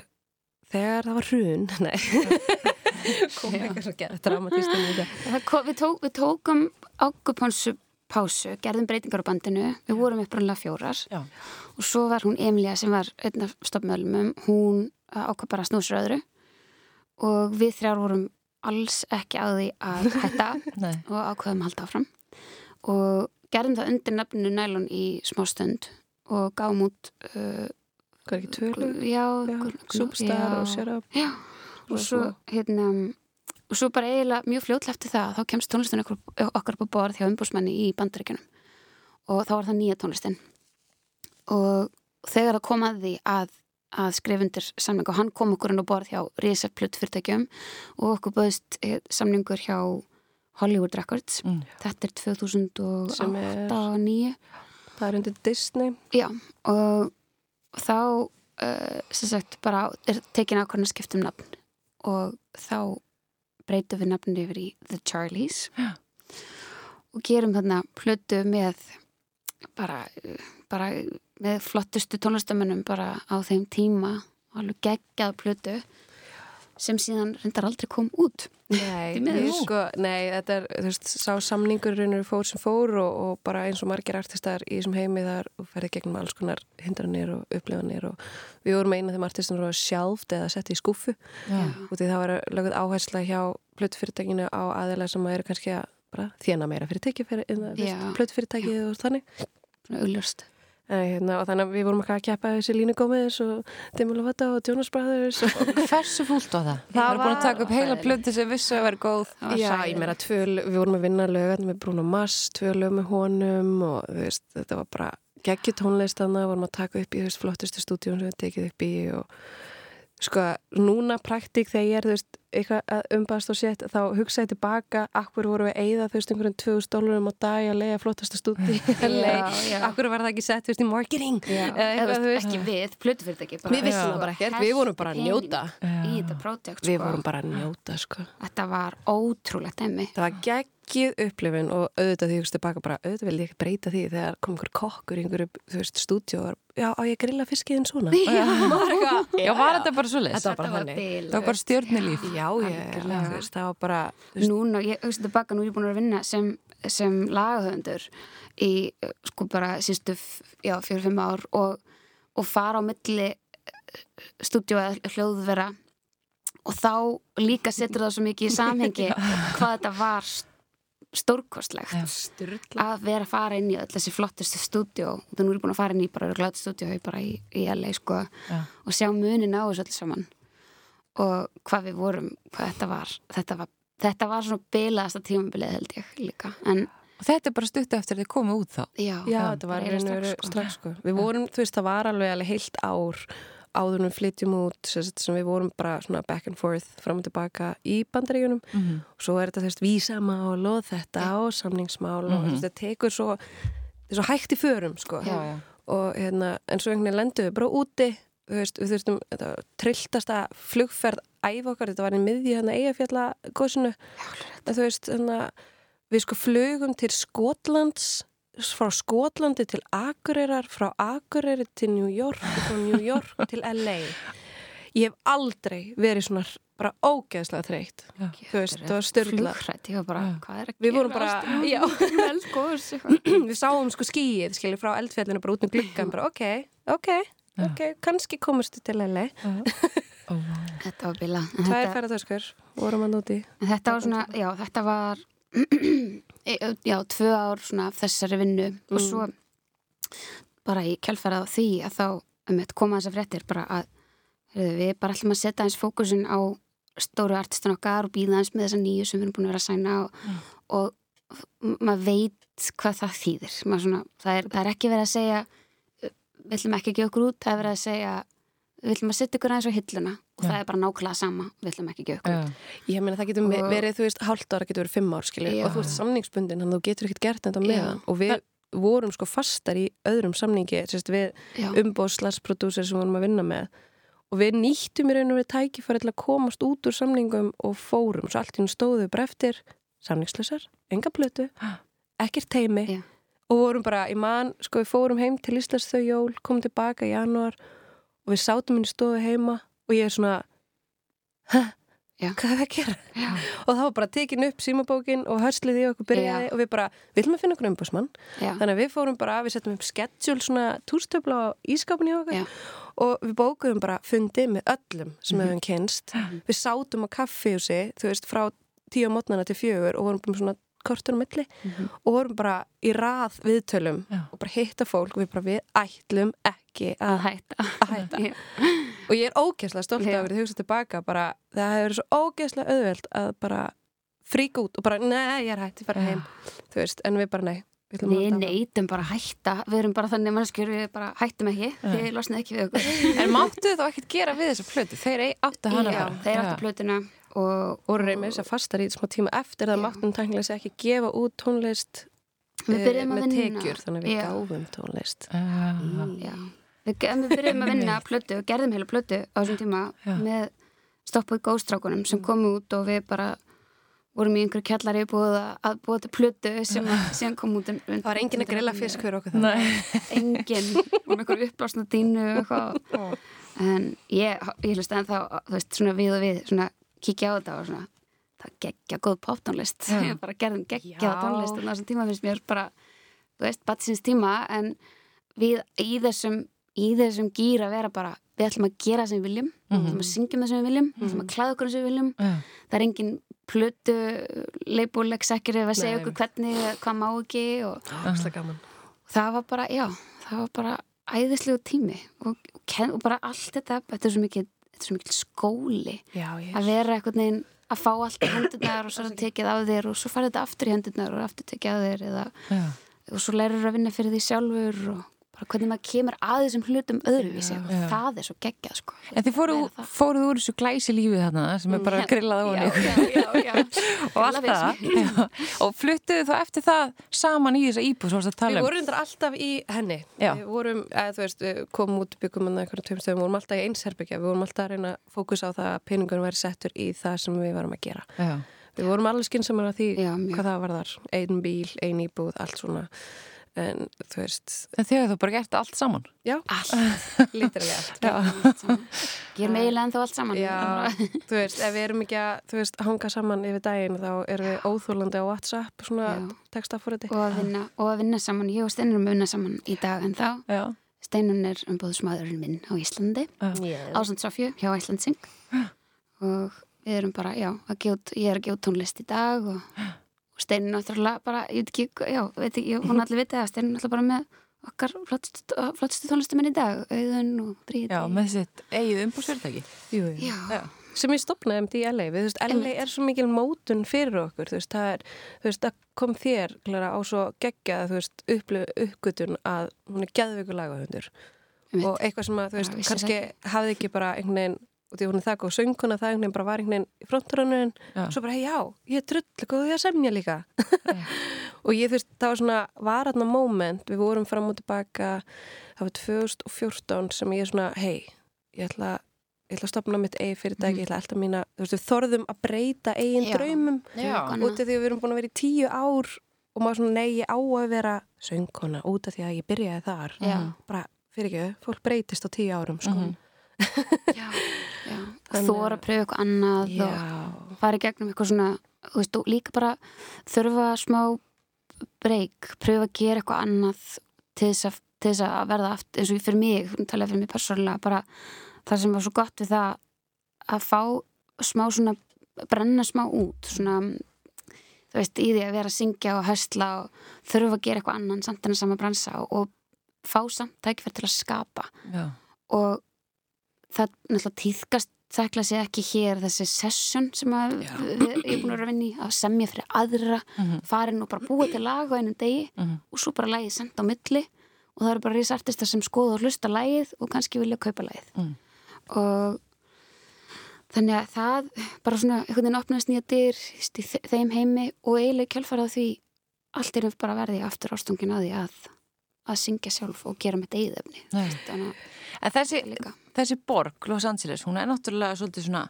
þegar það var hrun, nei, kom eitthvað svo gerð kom- Við, tók, við tókum águpánsu pásu, gerðum breytingar á bandinu, við vorum upprannlega fjórar. Já. og svo var hún Emilia sem var einn af stopmöðlumum, hún ákvað bara að snúsra öðru. Og við þrjár vorum alls ekki á því að hætta og ákveðum að halda áfram. Og gerðum það undir nafninu Nælon í smá stund og gáum út uh, Hvað er ekki tvölu? já, Já, já. og Up. Já, og Og svo, hérna, og svo bara eiginlega mjög fljótlega eftir það, þá kemst tónlistin okkur, okkar upp á borð hjá umbúsmanni í bandaríkjunum. Og þá var það nýja tónlistin. Og þegar það kom að að, að skrifundir samning og hann kom okkur inn á borð hjá Rísa Plutt fyrirtækjum og okkur böðist samningur hjá Hollywood Records. Mm. þetta er 2008 Sem er- og 2009 Það er undir Disney. Já, og þá uh, sem sagt bara er tekin ákvæmna skiptum nafn og þá breytum við nafninu yfir í The Charlies. Já. og gerum þarna plötu með bara, bara með flottustu tónlistamönnum bara á þeim tíma. Alveg geggjað plötu sem síðan reyndar aldrei kom út. Nei, sko, nei, þetta er, veist, sá samningur raunur fór sem fór og, og bara eins og margir artistar í þessum heimi þar og ferði gegnum alls konar hindranir og upplifanir og við vorum eina af þeim artistum sem var sjálft eða sett í Já. og því það var löguð áhersla hjá plötufyrirtækinu á aðeila sem eru kannski að bara þjena meira fyrir tekið fyrir Já. plötufyrirtækið og þannig. Svona augljóst hérna, og þannig að við vorum að keppa þessi Línu Gómez og Demi Lovato og Jonas Brothers og Hversu fúlt var það? Það var búin að taka upp heila plöti sem vissu að vera góð. Já, ég meira tvö, lög- við vorum að vinna lög með Bruno Mars, tvö lög með honum og veist, þetta var bara geggjur tónlist þannig, vorum að taka upp í veist, flottustu stúdíun sem við tekið upp í og sko, núna praktík þegar ég er, þú veist, eitthvað að umbast og sett, þá hugsa ég tilbaka akkur voru við að eyða, þú veist, einhverjum 2000 dólarum á dag að leiða flottasta stúdí já. akkur var það ekki sett, þú veist, í marketing Já, Eða þú þú veist, ekki við, plötufyrirtæki bara- Við vissum Já. það bara ekkert, við vorum bara að njóta í þetta projekt Við sko. vorum bara að njóta, sko Þetta var ótrúlegt emmi Það var geggið upplifin og auðvitað því ég hugst tilbaka bara, auðvitað vil ég ekki breyta því þegar kom einhver kokkur í einhverju, þú veist, stúdíu og já, á ég grilla fiskiðin svona? Já, Já, var þetta bara svo leys? Þetta var bara þetta var þannig. bilað. Það var bara stjórnilíf. Já, ég, þú veist, það var bara, þú veist, Núna, ég hugsa tilbaka, nú er ég búin að vinna sem, sem lagahöfundur í, eh, sko bara, sístu, fimm ár og, og fara á milli stúdíu eða hljóðvera og þá líka setur það svo mikið í samhengi hvað þetta var stórkostlegt að vera að fara inn í öll þessi flottustu stúdíó. Þannig nú er ég búin að fara inn í bara bara í, í LA sko Já. og sjá munin á þessu öll saman og hvað við vorum hvað þetta var þetta var, þetta var svona bilaðasta tímabilið held ég líka en Og þetta er bara stutt eftir að þið komið út þá. já, Já, þetta var strax, strax, sko. strax, sko. Við vorum, þú veist, það var alveg alveg heilt ár áður en við flytjum út, sem, við vorum bara svona back and forth, fram og tilbaka í bandaríunum Mm -hmm. og svo er þetta, veist, vísamál og þetta og samningsmál og þú veist, þetta tekur svo, þetta er svo hægt í förum, sko. Já. já. og hérna, en svo einhvern veginn lendum við bara úti veist, við þurftum, trilltasta flugferð æf okkar, þetta var í miðji hérna eigafjalla góðsunu en þú veist, hérna við sko flugum til Skotlands frá Skotlandi til Akureyrar frá Akureyri til New York frá New York til LA ég hef aldrei verið svona bara ógeðslega þreytt. Já. þú veist, það var að Við vorum bara- við sáum sko skíið, skilur frá eldfjallinu bara út um gluggan, bara ok, ok ok, kannski komust til LA Ó, vá. þetta var bila tvær ferðartöskur, vorum hann úti en þetta var svona, já, þetta var e- já, tvö ár svona af þessari vinnu. Og svo bara í kjálfærað á því að þá um þetta koma þessar fréttir bara að heyrðu, við bara ætlum að setja eins fókusin á stóru artistin okkar og býða eins með þessa nýju sem við erum búin að vera að sæna og, og m- maður veit hvað það þýðir. Svona, það, er, það er ekki verið að segja við ætlum ekki að gefa okkur út það er verið að segja við ætlum að setja ykkur aðeins á hilluna og Já. það er bara nákvæmlega sama, við ætlum ekki að gefa ykkur Já. Ég meina það getur Og- verið, þú veist, hálft ára getur verið fimm ár, skilju, Já. og þú ert samningsbundin, þannig að þú getur ekkert gert þetta með Já. hann. Og við vorum sko fastar í öðrum samningi, sérst, við umbóðslagsproducer sem vorum að vinna með. Og við nýttum í raun og við tækifæri til að komast út úr samningum og fórum. Svo allt í hún stóðu bara eftir samningslösar, enga plötu, ekkert teimi. Og vorum bara, í mann, sko, við fórum heim til Íslands þau jól, komum tilbaka í janúar og við sátum í stofu heima og ég er svona, hæ, hvað er það að gera? já, og þá var bara tekin upp símabókin og hörslið í okkur byrjaði Já. og við bara, við ætlum að finna okkur umbúsmann þannig að við fórum bara, við settum upp schedule svona túrstöfla á ískapin hjá okkur Já. og við bókuðum bara fundi með öllum sem Mhm. hefum kynst við sátum á kaffihúsi, þú veist, frá tíu á mótnana til fjögur og vorum bara svona kortur á milli Mhm. og vorum bara í rað viðtölum Já. og bara hitta fólk og við bara, við ætlum ekki að hætta að hætta Já. og ég er ógeðslega stolt Já. af því að hugsa tilbaka bara, það hefur verið svo ógeðslega auðvelt að bara fríka út og bara, nei, ég er hætt, ég fara heim þú veist, en við bara, nei við neytum bara að hætta Við erum bara þannig mannskjur, við bara hættum ekki Þið losnið ekki við okkur En máttu þá ekkert gera við þessa plötu? Þeir ei- áttu hana Já, bara. þeir áttu plötuna og og reymið þess að fastar í smá tíma eftir það máttum tæknilega ekki gefa út tónlist að með vinna. tekjur, þannig að við Já. gáfum tónlist. Ah. Já, við, við byrjum að vinna plötu og gerðum heila plötu á þessum tíma Já. með stoppuð góðstrákunum sem komu út og við bara vorum í einhverju kjallari búið að, að búið til plötu sem að- síðan kom út um, það var enginn að grilla fisk fyrir okkur það Nei. enginn. Og með einhverju uppblásna dínu og eitthvað. En ég, ég hlust en þá þú veist, svona við og við, svona kíkja á þetta og svona, það geggja góð poptónlist. Ég bara gerðum geggja tónlist og þessum tíma finnst mér bara þú veist, batsins tíma en við í þessum í þessum gýr að vera bara við ætlum að gera það sem við viljum við ætlum að syngja það sem við viljum við ætlum að klæða okkur sem við viljum. Já. það er engin plötu leipúleg sekir ef að segja okkur hvernig hvað má ekki og ógeðslega gaman. Það var bara, já, það var bara æðislegu tími og, og, og bara allt þetta, þetta er svo mikið þetta er svo mikið skóli já, að vera einhvern veginn að fá allt í hendurnar og svo tekið af þér og svo farið þetta aftur í hendurnar og aftur tekið af þér eða, og svo lærur að vinna fyrir því sjálfur og hvernig maður kemur að þessum hlutum öðruvísi. Og Já. það er svo geggjað sko. En þið fóruð fóruð úr þessu glæsi lífið þarna sem er bara grillað á henni já, já, já. og allt það. og fluttuðu þá eftir það saman í þessa íbúð svo að Við tala um? vorum reyndar alltaf í henni. Já. Við vorum, eða þú veist, við komum út byggum hann eitthvað tveim stöðum, við vorum alltaf í einsherbyggja Við vorum alltaf að reyna að fókusa á það að peningunum væri settur í það sem við varum að gera. Já. Við vorum alveg skynnsamar að því hvað það var þar. Ein bíl, ein íbúð, allt svona En þú veist, En þið hefur þá bara gert allt saman? Já, allt, lítilega allt. Já. gerum eiginlega en þá allt saman. Já, þú veist, ef við erum ekki að, þú veist, hanga saman yfir daginn þá erum við óþúlandi á WhatsApp svona textafóriti og að vinna, og að vinna saman. Ég og Steinar erum að vinna saman í dag en þá Já. Steinun er umbúðsmaðurinn minn á Íslandi yeah. Ásand Sofju hjá Íslandsing. Og við erum bara, já, að út- ég er að út tónlist í dag og, og Steinun náttúrulega bara, ég veit ekki, já, veit ekki, hún allir viti að Steinun náttúrulega bara með okkar flottstu, tónlistuminn í dag, Auðun og Bríði. Já, með sitt eigið umbúrsfyrirtæki Jú. Já, Já. sem ég stopnaði um því LA við, þú veist, LA er svo mikil mótun fyrir okkur þú veist, það er, þú veist, það kom þér Klara, á svo geggjað, þú veist, upplu, uppgötun að hún er geðveikur lagahundur og eitthvað sem að, þú veist, kannski hafði ekki bara einhvern veginn, og því hún er það góð sönguna, það einhvern veginn bara var einhvern veginn í fronturönnun Já. svo bara, hey, já, ég er drull góð því að semja líka og ég, veist, það var svona varatna moment, við vorum fram og tilbaka það var 2014 sem ég svona, hei, ég ætla ég ætla að stopna mitt eigi fyrirtæki, ég ætla alltaf mína, þú veist, við þorðum að breyta eigin Já. draumum Já. Út af því að við erum búin að vera í tíu ár og maður svona, nei, ég á að vera söngkona út af því að ég byrjaði þar Já. bara, fyrir ekki, fólk breytist á tíu árum, sko Mhm. Þóra að pröfa eitthvað annað Já, og fara í gegnum eitthvað svona, veist, líka bara þurfa smá breyk, pröfa að gera eitthvað annað til þess að, til þess að verða aftur, eins og fyrir mig, talaði fyrir mig persónulega, bara það sem var svo gott við það að fá smá svona, brenna smá út, svona þú veist, í því að vera að syngja og höstla og þurfa að gera eitthvað annan samt en að sama bransa og, og fá samt tækifæri til að skapa. Já. og það náttúrulega tíðkast þekla sig ekki hér þessi session sem að við, ég er búin að vera að vinna í að semja fyrir aðra Mhm. farin og bara búa til lag á einum degi Mhm. og svo bara lagið sendt á milli og það eru bara risartistar sem skoða og hlusta lagið og kannski vilja kaupa lagið Mm. og þannig að það bara svona einhvern veginn opnaðist nýja dyr í þe- þeim heimi og eiginlega kjálfarað því allt er bara verði aftur ástungin að því að að syngja sjálf og gera með þannig En þessi, þessi borg, Los Angeles, hún er náttúrulega svolítið svona,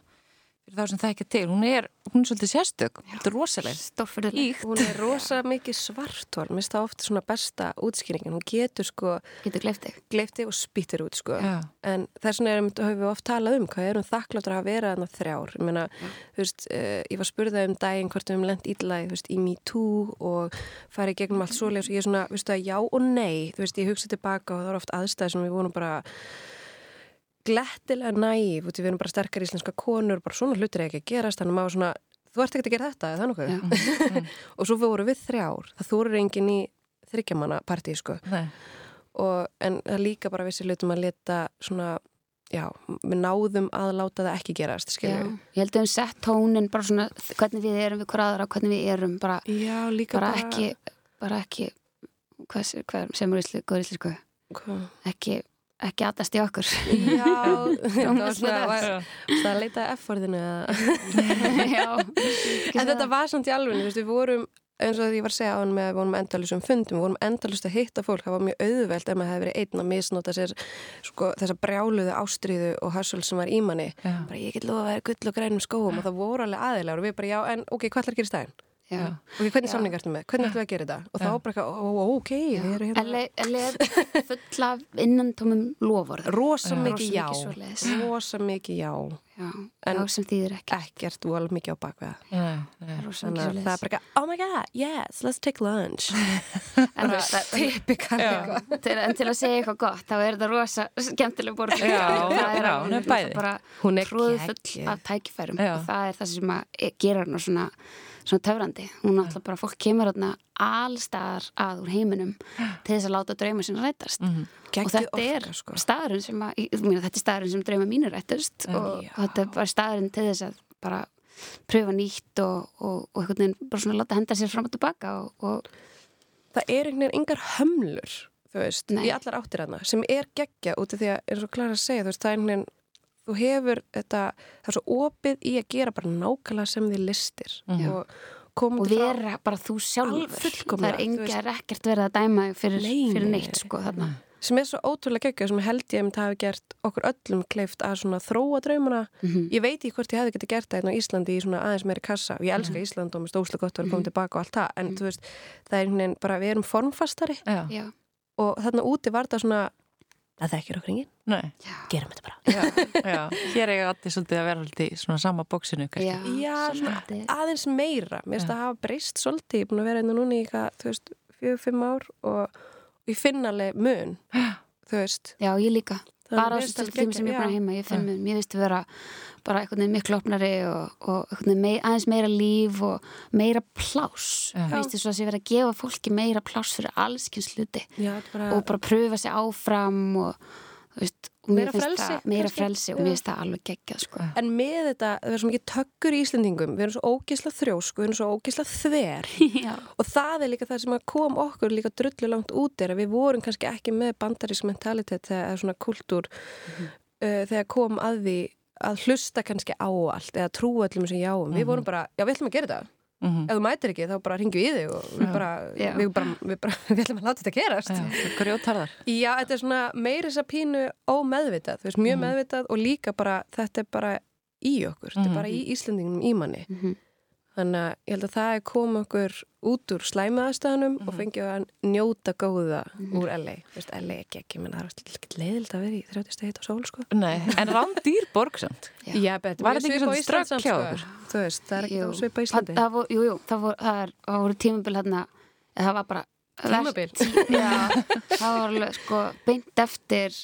fyrir þá sem það ekki til, hún er, hún er svolítið sérstök, þetta er rosaleg. stórfyrðileg, Íkt. Hún er rosa mikið svartól, mér finnst það ofta svona besta útskýringin. Hún getur sko getur gleifti og spýttir út sko. Já. En þess vegna erum, höfum við oft talað um hvað erum þakkláttur að vera þarna þrjár. Ég meina, þú veist, uh, ég var spurðað um daginn hvort við höfum lent illa þú veist, í Me Too og farið gegnum allt svoleiðis og ég er svona, veistu að já og nei, þú veist, ég hugsa tilbaka og það var oft aðstæði sem við vorum bara glettilega næf, við erum bara sterkar íslenska konur, bara svona hlutir er ekki að gerast, þannig að maður svona, þú ert ekki að gera þetta, er það nokkuð? Já. og svo voru við þrjár, það þóru engin í þryggjamanna partí, sko Nei. og, en það er líka bara vissi hlutum að leta svona, já, við náðum að láta það ekki gerast, Já, skiljum ég held að við sett tónin bara svona hvernig við erum við hver aðra, hvernig við erum bara, Já, líka bara, bara, ekki bara ekki hvað, hvað sem er íslensku ekki, ekki aðast í okkur Já, það var svona það. það að leita F-orðinu eða Já, En þetta var samt í alveg, við vorum eins og því ég var að segja á hann með að við vorum endalusum fundum, við vorum endalust að hitta fólk, það var mjög auðvelt ef maður hefði verið einn að misnota sér sko, þessa brjáluðu ástríðu og hassul sem var í manni. Bara ég get lofa að vera gull og grænum skóum og það voru alveg aðeinar og við bara já, en ok, hvað ætlar að gera í stæðin? Já. Ok, hvernig Já. samning ertu með? Hvernig ætlum við að gera þetta? Og þá bara eitthvað, ó, ó, ok, við erum hérna. Er full af innantómum lofurð Rosa mikið já, Rosa mikið já, já, En- já, sem þýðir ekki ekkert voru alveg mikið á bakveða. Nei, nei. rosa Þannig að það er bara eitthvað, oh my god, yes, let's take lunch. En það- Typikal. Já. til, en til að segja eitthvað gott þá er þetta rosa skemmtileg er, alveg hún er bara Hún er tróðfull af tækifærum og það er það sem að e- gerir hana svona, svona töfrandi hún er alltaf bara, fólk kemur allstaðar að úr heiminum til þess að láta drauma sinna rætast Mhm. og Geggjuð þetta er orka, sko. staðurinn sem að, meina, þetta er staðurinn sem drauma mínir rættust og, Já. og þetta er bara staðurinn til þess að bara pröfa nýtt og, og, og einhvern veginn bara svona láta henda sér fram og tilbaka og, og það er einhvern veginn engar hömlur þú veist, Nei. í allar áttir hana sem er geggja út af því að, eins og Klara segja þú veist, það er einhvern veginn þú hefur þetta, það er svo opið í að gera bara nákvæmlega sem þið listir Mhm. og komum og frá vera bara þú sjálfur. Það er þú enga, veist. er ekkert verið að dæma þig fyrir, Nei, fyrir nei, neitt sko þarna. Sem er svo ótrúlega geggja sem held ég að það hafi gert okkur öllum kleift að svona þróa draumana. Mhm. ég veit ekki hvort ég hefði getið gert það einn á Íslandi í svona aðeins meiri kassa og ég elska Ísland og mér stóðslega gott að vera komið tilbaka og allt það en þú veist, það er bara við erum formfastari Já. já, og þarna úti var það svona það þekkir okkur enginn, gerum þetta bara. Já. Já. Hér eiga allir svolítið að vera svolítið í svona sama bóksinu já, Já, svona aðeins meira. Mér finnst það hafa breyst svolítið. Ég er búin að vera einnig núna í eitthvað, þú veist, fjögur, fimm ár og, ég finn alveg mun þú veist. Já, ég líka bara finnst þessu tíma sem ég er að heima ég finn mér, mér veist vera bara einhvern veginn miklu opnari og, og mei, aðeins meira líf og meira pláss Já. mér veist þess að sé verið að gefa fólki meira pláss fyrir bara, og bara pröfa sig áfram og veist, Meira frelsi, það, meira frelsi og mér finnst það alveg geggjað sko. en með þetta, það er svo mikið tökkur í Íslendingum við erum svo ógisla þrjósk, við erum svo ógisla þver. Og það er líka það sem kom okkur líka drullu langt út er að við vorum kannski ekki með bandarísk mentalitet eða svona kultúr uh, þegar kom að því að hlusta kannski á allt eða trúa öllum sem jáum, við vorum bara já, við ætlum að gera þetta Mhm. ef þú mætir ekki þá bara ringjum við þig og við bara, Já. við bara, við bara við ætlum að láta þetta gerast. Grjótarðar. Já, þetta er svona meiri þess að pínu ómeðvitað, þú veist, mjög Mhm. meðvitað og líka bara, þetta er bara í okkur, þetta Mhm. er bara í Íslandingunum í manni Mhm. Þannig að ég held að það er komið okkur út úr slæmiðaðstæðanum og Mhm. fengið að njóta góða úr LA, þú veist, LA ekki ekki menn það er ekki leiðild að vera í 30 stegi á sól, sko Nei, en rándýr borgsamt. Já. Já, betur, Var þetta ekki svona hjá sko. Þú veist, það er ekki að svipa það, Íslandi það voru, jú, jú, það voru, það er, það voru tímabil hérna það var bara Tímabil? já, það var alveg sko beint eftir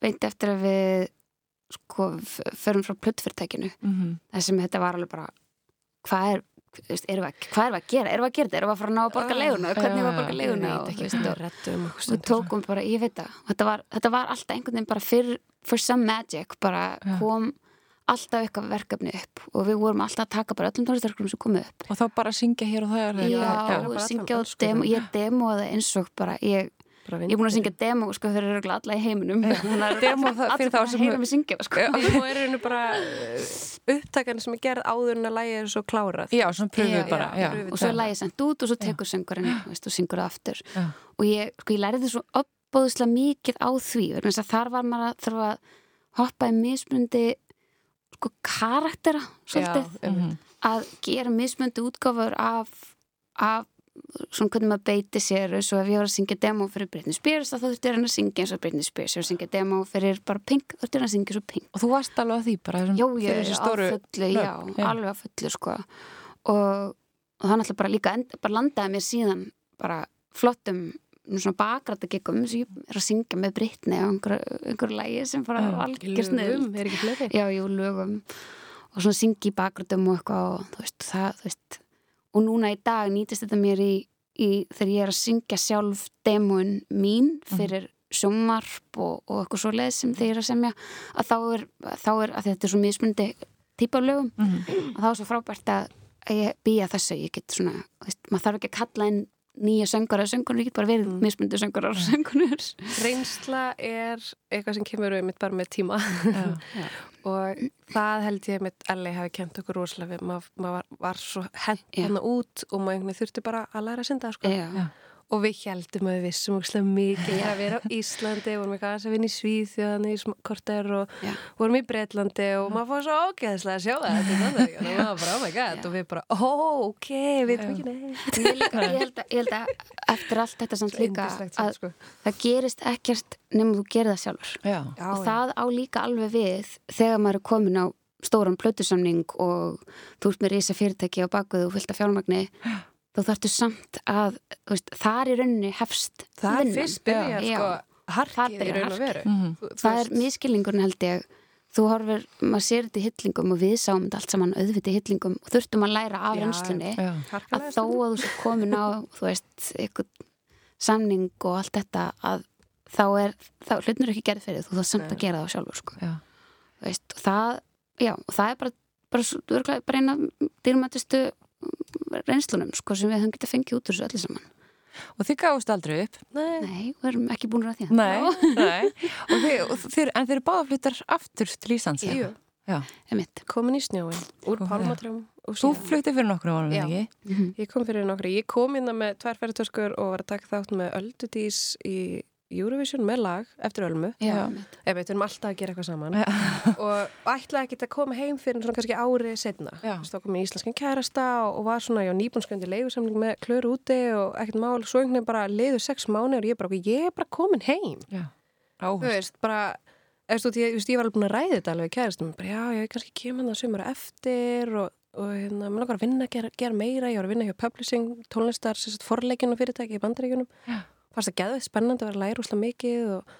beint eftir að við sko förum frá pluttfyrirtækinu Mm þar sem þetta var alveg bara hvað er, erum við, að- hvað erum við að gera? Erum við að gera þetta, erum við að fara að ná að borga Ah, leiguna? Hvernig erum við að borga veit og, hvað og, stundum tókum bara, ég veit það þetta var, þetta var alltaf einhvern veginn bara fyrir for some magic, bara Já. kom alltaf eitthvað verkefni upp og við vorum alltaf að taka bara öllum tónlistarverkefnum sem komu upp. Og þá bara syngja hér og það Já, já, syngja og demo, ég demoði eins og bara ég, Ég er búin að syngja demo sko þegar eru alla í heiminum. Demo það- fyrir þá sem- heyra mig syngja það, sko. Demo er einu bara upptakan sem er gerð áður en að lægi er svo klárað. Já, svona pröfuð bara. já, Já, og svo er lægið sendt út og svo tekur söngurinn þú og syngur það aftur. Já. og ég, sko, ég lærði svo uppbóðislega mikið á því þar var maður að þurfa að hoppa í mismundi sko karaktera svolítið, Já, að gera mismundi útgáfur af, af svona hvernig maður beiti sér eins og ef ég var að syngja demo fyrir Britney Spears þá þurfti ég að að syngja eins og Britney Spears ef ég var að syngja demo fyrir bara Pink þá þurfti ég að að syngja eins og Pink. Og þú varst alveg á því bara þessum, Jó, ég er stóru fullu, lög. já, alveg á fullu sko. Og, og það náttúrulega bara líka end, bara landaði mér síðan bara flottum svona bakrættagiggum sem ég er að syngja með Britney á einhverju, einhverju lægi sem Já, Lögum, er ekki fleiri. Já, jú, lögum. Og svona syngi bakrættum og eitthvað og þú veist, það, þú veist og núna í dag nýtist þetta mér í, í þegar ég er að syngja sjálf demón mín fyrir sjónvarp og, og eitthvað svo leið sem þeir eru að semja að þá er, þá er að þetta er svo mismundi típa lögum Mhm. að þá er svo frábært að ég býja þessu, ég get svona veist, maður þarf ekki að kalla inn nýja söngur eða söngur, ég get bara verið Mm. mismundi söngur og söngunur Reynsla er eitthvað sem kemur við mitt bara með tíma Já. og það held ég mitt Elli hafi kent okkur rosalega við maður mað var, var svo Já. hana út og maður þurfti bara að læra að synda sko. Já, og við heldum að við vissum ógislega mikið að vera á Íslandi, vorum eitthvað aðeins að vinna í Svíþjóðan í korter og Já. vorum í Breitlandi og maður fór svo ógeðslega að sjá það og maður bara, oh my god Já. og við bara, ó, ok, við veitum ekki neitt ég, líka, ég, held að, ég held að eftir allt þetta samt líka að sko. það gerist ekkert nema þú gerir það sjálfur Já. Já, og það á líka alveg við þegar maður er komin á stóran plötusamning og þú ert með risa fyrirtæki á bakuðu og fylgta fjármagni þá þarftu samt að veist, þar í rauninni hefst það er fyrst byrjað Já. sko, harkið í raun og veru. Þú- þú það veist, er miskilningurinn held ég. Þú horfir, maður sér þetta í hillingum og við sáum þetta allt saman auðvitað í hillingum og þurftum að læra af reynslunni. að þó að þú sé komin á þú veist, eitthvað samning og allt þetta að þá er, þá hlutnur ekki gerð fyrir þú þarf samt Nei. að gera það sjálfur sko. Veist, og það, já, og það er bara bara, svo- bara eina dýrmættistu reynslunum sko, sem við höfum getað fengið út úr þessu öllu saman Og þið gáðust aldrei upp? Nei, Nei, við erum ekki búin að því Nei, nei. Og þið, og þið, en þið eru báða fluttar aftur til Íslands? jú, Já. Komin í snjóin úr pálmatrömm og Þú síðan- flutti fyrir nokkru árum, Já. ekki? Mhm. Ég kom fyrir nokkru, ég kom inn með tvær ferðartöskur og var að taka þátt með Öldudís í Eurovision með lag eftir Ölmu. Ef við erum alltaf að gera eitthvað saman Já. og ætlaði ekki að koma heim fyrir svona kannski ári setna. Þá kom ég í íslenskan kærasta og, var svona, já, nýbúnskjöndi leigusamling með klöru úti og ekkert mál. Svo einhvern veginn bara liður sex mánu og ég bara, ég er bara komin heim. Já. Þú veist, bara, eftir, ég, ég var alveg búin að ræða þetta alveg kærastum. Bara, já, ég kannski kemur það sumara eftir og, og hérna, mér langar að vinna, gera, gera meira. Ég var að vinna hjá publishing, tónlistar, forleikinu fyrirtæki í bandaríkunum. Já. Fannst það geðveitt spennandi að vera að læra úslega mikið og,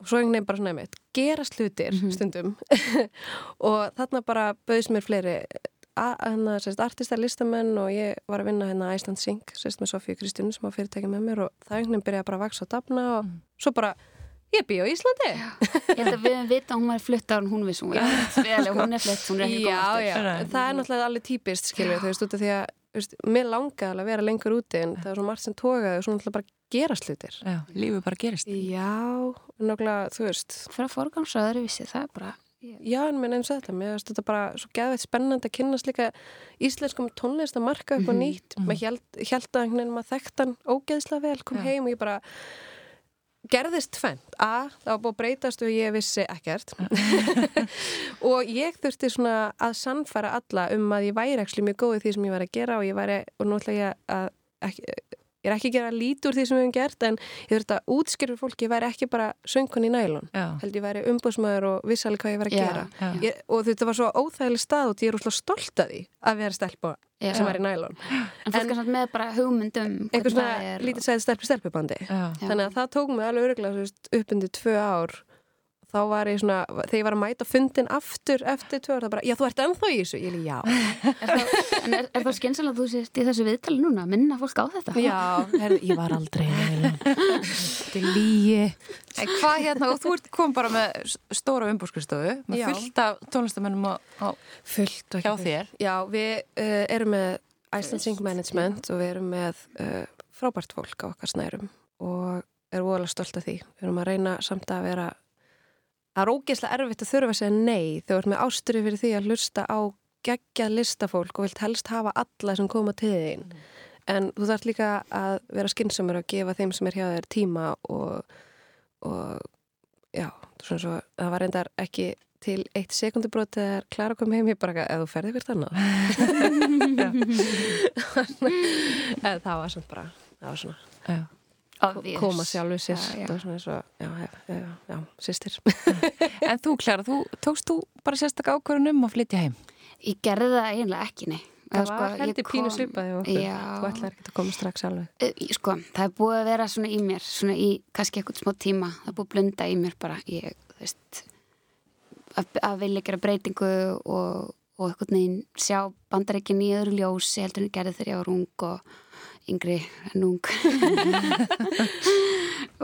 og svo einhvern veginn bara svona einmitt, gera slutir Mhm. stundum. og þarna bara bauðs mér fleiri a- hérna, artistar, listamenn og ég var að vinna hérna Iceland Sing, sérst, með Sofíu Kristjánu sem á fyrirtæki með mér og það einhvern veginn byrjaði bara að vaksa og dafna og Mhm. svo bara, ég bý á Íslandi. Ég held að við höfum vita að hún var flutt á hún hún, vel, hún er flutt, hún er ekki já, góð já, það er náttúrulega alveg típist skilur við, þú veist, út af því að veist, mér langaði að vera lengur úti en það er svo margt sem tókaði og svo náttúrulega bara gera slutir Já, lífið bara gerist. Já, náttúrulega, þú veist. Fyrir að forgangsraður vissi, það er bara Já, en minn eins og þetta, mér finnst þetta bara svo geðveitt spennandi að kynnast líka íslenskum tónlist að marka eitthvað Mhm, nýtt. maður held, held að einhvern veginn maður þekkt hann ógeðslega vel, kom Já. heim og ég bara gerðist tvent A, það var búið að breytast og ég vissi ekkert. Og ég þurfti svona að sannfæra alla um að ég væri ekki mjög góð í því sem ég var að gera og ég væri, og nú ætla ég að ekki, ég er ekki að gera lít úr því sem við hefum gert en ég þurfti að útskýra fyrir fólki, ég væri ekki bara söngkon í nælon Já. held ég væri umbúsmaður og vissi alveg hvað ég var að Já, gera já. ég, og þetta var svo óþægileg stað og ég er úrslega stolt að því að vera stelpa Já. sem var í nælon En fólk er með bara hugmyndum einhver svona lítið sæði stelpi stelpubandi Já. Já. þannig að það tók mig alveg öruglega uppundið tvö ár þá var ég svona, þegar ég var að mæta fundin aftur eftir tvö ár, það bara, já þú ert ennþá í þessu ég er já, er það, En er, er það skynsalega að þú sést í þessu viðtali núna að minna fólk á þetta? já herri, ég var aldrei þetta er líi En hvað hérna, og þú ert kom bara með stóra umbúrskustofu, með Já. fullt af tónlistamennum á, á, fullt hjá þér. Já, við uh, erum með Iceland Sing Management og við erum með uh, frábært fólk á okkar snærum og er voðalega stolt af því við erum að reyna samt að vera það er ógeðslega erfitt að þurfa að segja nei þegar þú ert með ásturi fyrir því að hlusta á geggjað listafólk og vilt helst hafa alla sem koma til þín mm. en þú þarf líka að vera skynnsamur að gefa þeim sem er hjá þér tíma og, og já, svo það var reyndar ekki til eitt sekundubrót þegar Klara kom heim ég bara, eða þú ferði þannig eða það var svona bara það var svona já. Koma sjálfu og og já, sýstir En þú Klara, þú tókst þú bara sérstaklega ákvörðunum að flytja heim? Ég gerði það eiginlega ekki, nei. Það sko, var heldur kom... pínu svipaði okkur. Já, Þú ætlaði ekki að koma strax alveg. Sko, það er búið að vera svona í mér svona í kannski eitthvað smá tíma. Það er búið að blunda í mér bara. Ég, þú veist að, að vilja gera breytingu og, og eitthvað neginn sjá bandarækinn í öðru ljós ég heldur að ég gerði þegar ég var ung og yngri en ung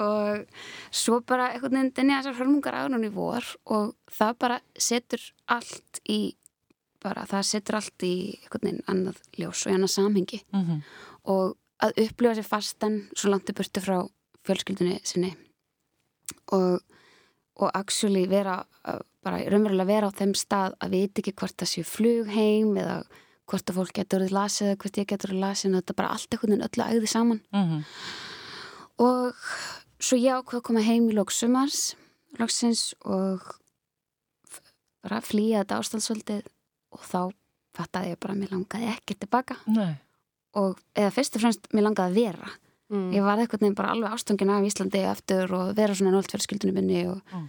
og svo bara eitthvað neginn denni þessar hörmungar aðnum í vor og það bara setur allt í bara það setur allt í einhvern veginn annað ljós og í annað samhengi mm -hmm. og að upplifa sér fastan svo langt upp burti frá fjölskyldunni sinni og, og actually vera bara raunverulega vera á þeim stað að veit ekki hvort það séu flug heim eða hvort að fólk getur verið lasið eða hvort ég getur verið lasið og þetta er bara allt einhvern veginn öllu æði saman mm -hmm. og svo ég ákveða að koma heim í lóksumars lóksins og bara flýja þetta ástandssvöldið og þá fattaði ég bara að mér langaði ekki tilbaka Nei. og eða fyrst og fremst mér langaði að vera mm. ég var eitthvað nefn bara alveg ástöngin af Íslandi eftir og vera svona nált fjölskyldunum minni og, mm.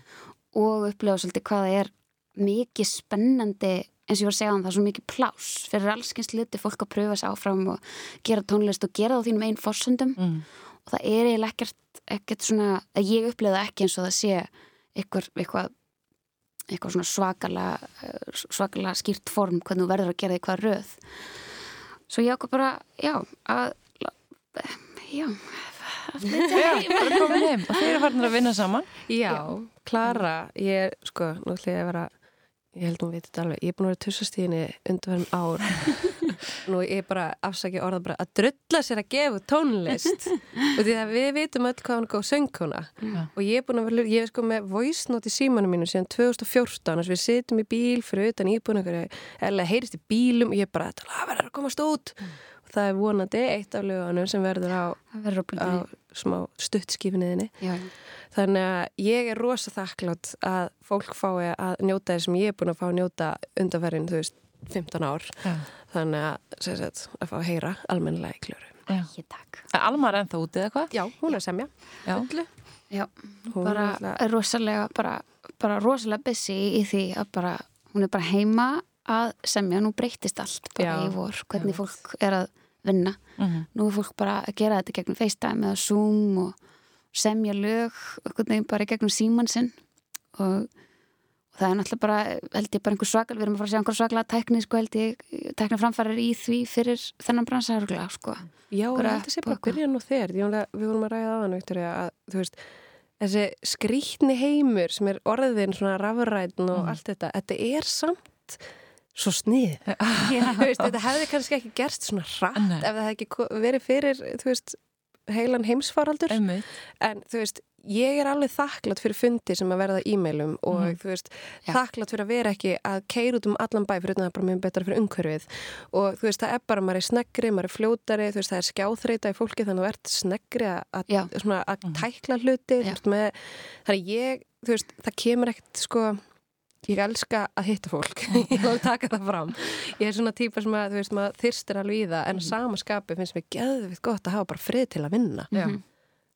og upplega svolítið hvaða er mikið spennandi eins og ég var að segja á það, það er svo mikið plás fyrir allskyns liti fólk að pröfa sér áfram og gera tónlist og gera það á þínum einn fórsöndum mm. og það er eiginlega ekkert, ekkert svona, að ég upplega ekki eins og það sé eitthvað, eitthvað eitthvað svona svakalega svakalega skýrt form hvernig þú verður að gera því hvað röð. Svo ég ákvað bara, já að, já Já, bara komin heim. Og þeir eru farin að vinna saman. Já, Klara, ég sko, nú ætlum ég að vera ég held að hún veit þetta alveg, ég er búin að vera tussastíðinni undarverðum ár. Nú ég er bara afsaki orða bara að drölla sér að gefa tónlist. Að við vitum öll hvað hann góð söngkona. Ja. og ég er búin að vera, ég er sko með voice note í símanum mínu síðan 2014 þess að við sittum í bíl fyrir utan íbúin eða heyrist í bílum. Og ég er bara það verður að komast út. Mm. og það er vonandi eitt af lögunum sem verður á, á smá stuttskifinniðinni þannig að ég er rosa þakklátt að fólk fái að njóta þess sem ég er búin að fá að njóta undanferðin, þú veist 15 ár. Ja. þannig að, sagt, að fá að heyra almennilega í kljóru Almar er ennþá útið eitthvað? Já, hún er semja. Já, Já. Bara er rosalega bara, bara rosalega busy í því að bara hún er bara heima að semja. Nú breytist allt bara Já. í vor hvernig Já. fólk er að vinna. Mm -hmm. nú er fólk bara að gera þetta gegnum FaceTime eða Zoom og semja lög bara gegnum síman sinn. Og það er náttúrulega bara, held ég bara einhver svakal við erum að fara að sjá einhver svakla tekni sko held ég, tekna framfærir í því fyrir þennan bransaðurgla sko. Já, ég held að sé bara að byrja nú þegar við vorum að ræða á hann, Victoria að þú veist, þessi skrítni heimur sem er orðin svona rafræðin og mm. allt þetta, þetta er samt svo snið þetta hefði kannski ekki gerst svona rætt ef það hefði ekki verið fyrir veist, heilan heimsfaraldur Einmitt. en þú veist ég er alveg þakklátt fyrir fundi sem að verða e-mailum og mm. þú veist, Já. þakklátt fyrir að vera ekki að keira út um allan bæ fyrir það er bara mjög betra fyrir umhverfið og þú veist, það er bara, maður er sneggri, maður er fljótari þú veist, það er skjáþreita í fólki þannig að þú ert sneggri að, svona, að mm. tækla hluti veist, með, þannig ég, þú veist, það kemur ekkert sko, ég elska að hitta fólk ég vil taka það fram ég er svona típa sem að, þú veist, maður þyrstir alveg í það en mm. samaskapi finnst mér geðvitt gott að hafa bara frið til að vinna -hmm.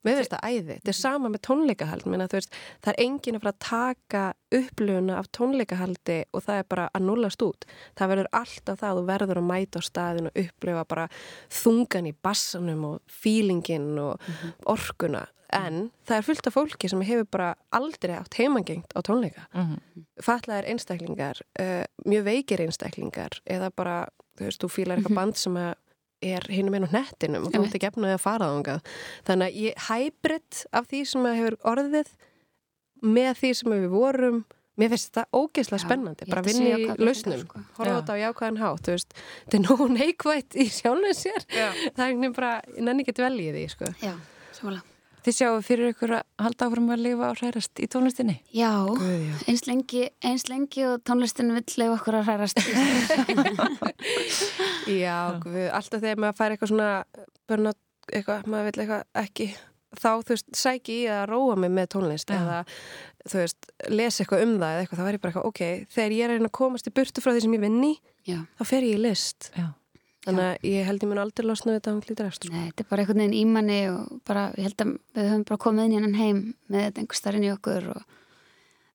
Mér finnst það æði. Þetta er sama með tónleikahald. Minna, veist, það er enginn að fara að taka upplöfuna af tónleikahaldi og það er bara að nullast út. Það verður alltaf það að þú verður að mæta á staðin og upplöfa bara þungan í bassanum og fílingin og mm -hmm. orkuna. En það er fullt af fólki sem hefur bara aldrei átt heimangengt á tónleika. Mm -hmm. Fallaðir einstaklingar, uh, mjög veikir einstaklingar eða bara, þú veist, þú fílar eitthvað band sem er hinum einn á nettinum og þú ert ekki efnaði að fara á þangað þannig að ég hæbritt af því sem hefur orðið með því sem við vorum mér finnst þetta ógeðslega spennandi bara að vinna í lausnum, sko. horfa þetta á jákvæðan hátt þetta er nóg neikvægt í sjálfum sér það er bara, ég nenni ekki dvelja í því sko. Já, svolítið Þið sjáu fyrir ykkur að halda áfram að lifa á hrærast í tónlistinni? Já, Guð, já. eins lengi, eins lengi og tónlistin vill leiða okkur að hrærast Já, við, alltaf þegar maður fær eitthvað svona börna, eitthvað, maður vil eitthvað ekki þá, þú veist, sæki í að róa mig með tónlist Já. eða, þú veist, lesa eitthvað um það eða eitthvað, þá er ég bara eitthvað, ok, þegar ég er að reyna að komast í burtu frá því sem ég vinni, Já, þá fer ég í list Já. Þannig að ég held ég mun aldrei losna við þetta hún klítur eftir, sko. nei, þetta er bara einhvern veginn ímanni og bara, ég held að við höfum bara komið inn í hennan heim með þetta einhver starfinn í okkur og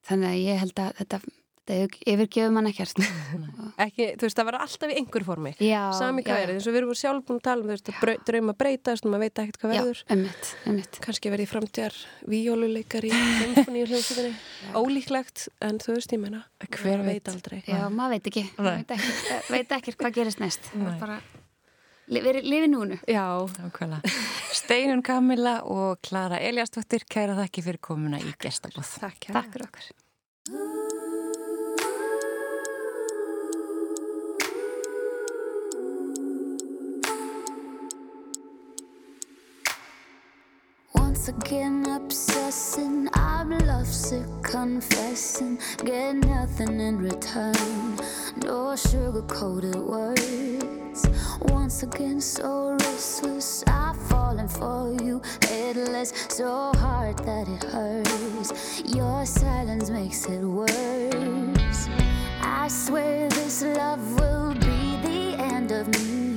þannig að ég held að þetta, þetta yfirgefur mann ekkert. Ekki, þú veist, það verður alltaf í einhver formi. Já, sami hvað er, eins og við erum sjálf búin að tala um þú veist, að drauma breytast og maður veit ekkert hvað Já, verður. emmitt, emmitt kannski verði framtíðar víjóluleikar í symfóníu hljómsveitinni ólíklegt, en þú veist, ég meina Hver maður veit? aldrei. Já, maður veit ekki, veit ekki, veit ekki hvað gerist næst. Það bara, verið lifi núnu. Steinun Kamila og Klara Eliastóttir kæra þakki fyrir komuna í gestabóð. takk Takk fyrir okkur Again obsessing, I'm lovesick, confessing, get nothing in return. No sugar-coated words. Once again, so restless, I've fallen for you, headless, so hard that it hurts. Your silence makes it worse. I swear this love will be the end of me.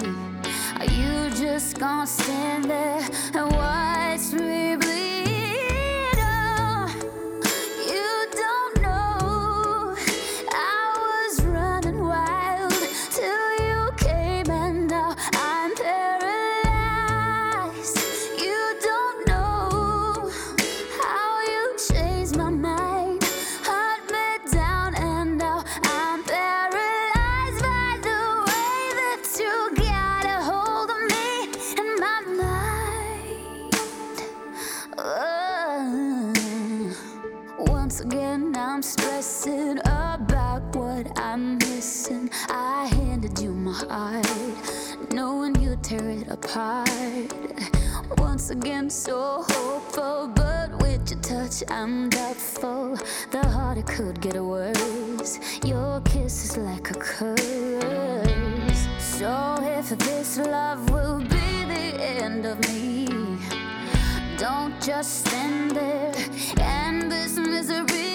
Are you just gonna stand there and watch me Once again, so hopeful, but with your touch, I'm doubtful. The harder could get worse. Your kiss is like a curse. So if this love will be the end of me. Don't just stand there and this misery.